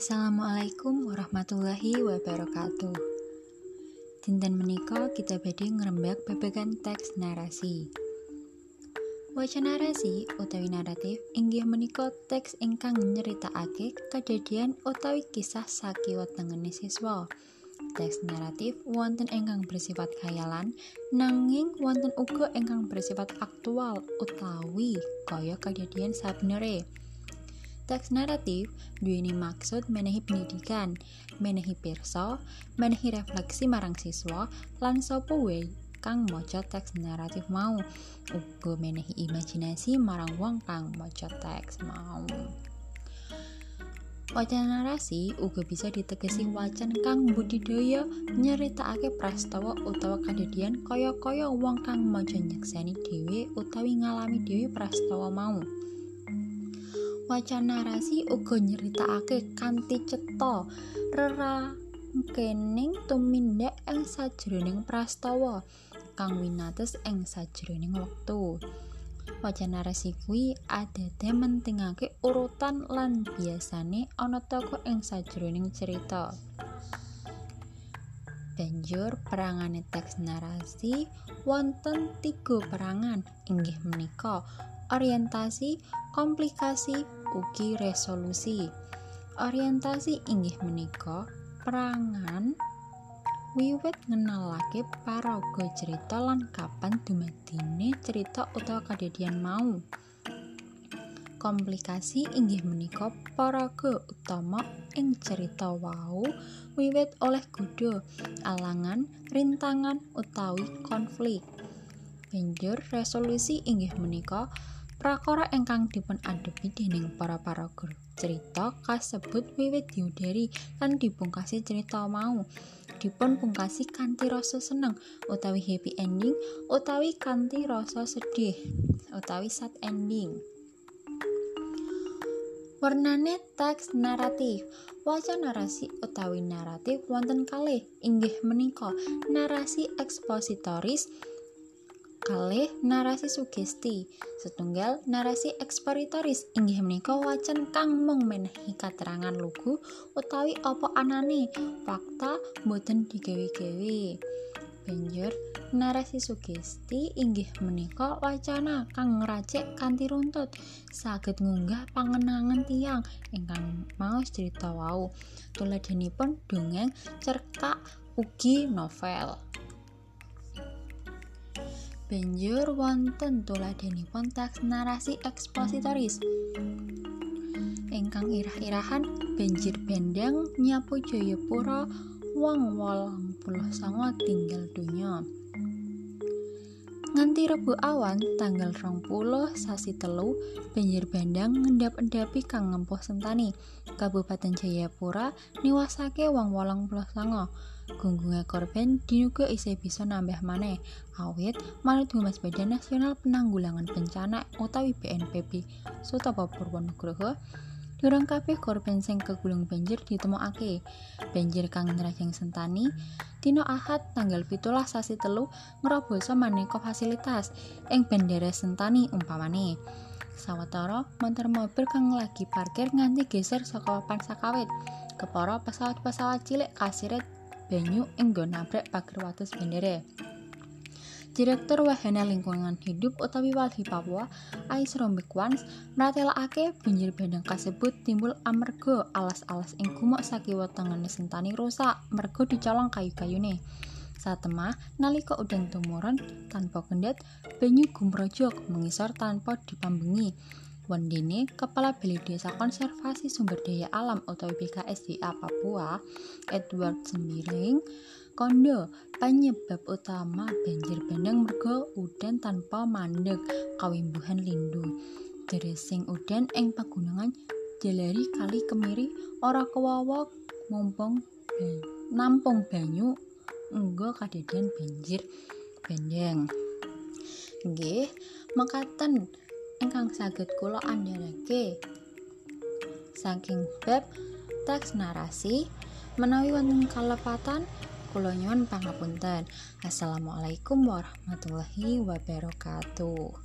Assalamualaikum warahmatullahi wabarakatuh. Dinten menika kita badhe ngrembak babagan teks narasi. Waca narasi utawi naratif inggih menika teks ingkang nyeritakake kadadian utawi kisah sakiwa tengene siswa. Teks naratif wonten ingkang bersifat khayalan nanging wonten uga ingkang bersifat aktual utawi kaya kadadian sabenere. Teks naratif duweni maksud menehi pendidikan, menehi pirsa, menehi refleksi marang siswa lan sapa kang maca teks naratif mau uga menehi imajinasi marang wong kang maca teks mau. Wacan narasi uga bisa ditegesi wacan kang budidaya nyeritakake prastawa utawa kadadian kaya-kaya wong kang maca nyekseni dhewe utawi ngalami dhewe prastawa mau. Wacan narasi uga nyeritakake kanthi cetha rerangkening tumindak ing sajroning prastawa kang winates ing sajroning wektu. Wacan narasi kuwi adate mentingake urutan lan biasane ana tokoh ing sajroning cerita. Banjur perangane teks narasi wonten tiga perangan inggih menika orientasi, komplikasi, ugi resolusi. Orientasi inggih menika perangan wiwit ngenalake paraga cerita lan kapan dumadine cerita utawa kadadian mau. Komplikasi inggih menika paraga utama ing cerita wau wiwit oleh kudo, alangan, rintangan utawi konflik. Banjur resolusi inggih menika prakara ingkang dipun adepi dening para paraga. Cerita kasebut wiwit diudari lan dipungkasi cerita mau. Dipun pungkasi kanthi rasa seneng utawi happy ending utawi kanthi rasa sedih utawi sad ending. Warnane teks naratif. Waca narasi utawi naratif wonten kalih inggih menika narasi ekspositoris kalih narasi sugesti. Setunggal narasi eksploratoris inggih menika wacan kang mung menehi katerangan lugu utawi apa anane. Fakta boten digawe-gawe. Banjur narasi sugesti inggih menika wacana kang ngracik kanthi runtut saged ngunggah pangenangan tiang ingkang mau cerita wau. Tuladhanipun dongeng cerkak ugi novel banjur wonten tuladhanipun teks narasi ekspositoris. Ingkang irah-irahan banjir bendang nyapu Jayapura wong wolong puluh songo tinggal donya nganti rebu awan tanggal rong puluh sasi telu banjir bandang ngendap-endapi kang ngempuh sentani. Kabupaten Jayapura niwasake wong wolong puluh songo gunggunge korban dinuga isih bisa nambah maneh. Awit manut Humas Badan Nasional Penanggulangan Bencana utawi BNPB Sutopo Purwonugroho Durung kabeh korban sing kegulung banjir ditemokake. Banjir kang nrajang sentani dina Ahad tanggal 17 sasi telu ngroboso maneka fasilitas ing bandara Sentani umpamane. Sawetara montor mobil kang lagi parkir nganti geser saka papan sakawit. Kepara pesawat-pesawat cilik kasiret banyu ing nabrak pager wates bandara. Direktur Wahana Lingkungan Hidup utawi Walhi Papua, Ais Rombekwans, mratelakake banjir bandang kasebut timbul amarga alas-alas ing gumuk sakiwa tengene sentani rusak merga dicolong kayu-kayune. Satemah nalika udan tumurun tanpa kendhat, banyu gumrojok mengisor tanpa dipambengi. Wendene Kepala Balai Desa Konservasi Sumber Daya Alam utawi BKSDA Papua, Edward Sembiring, kondo penyebab utama banjir bandang merga udan tanpa mandek kawimbuhan lindu deresing udan ing pagunungan jalari kali kemiri ora kewawa mumpung nampung banyu enggo kadadian banjir bandang. Nggih mekaten ingkang saged kula andharake. Saking bab teks narasi menawi wonten kalepatan Kulo nyuwun pangapunten. Assalamualaikum warahmatullahi wabarakatuh.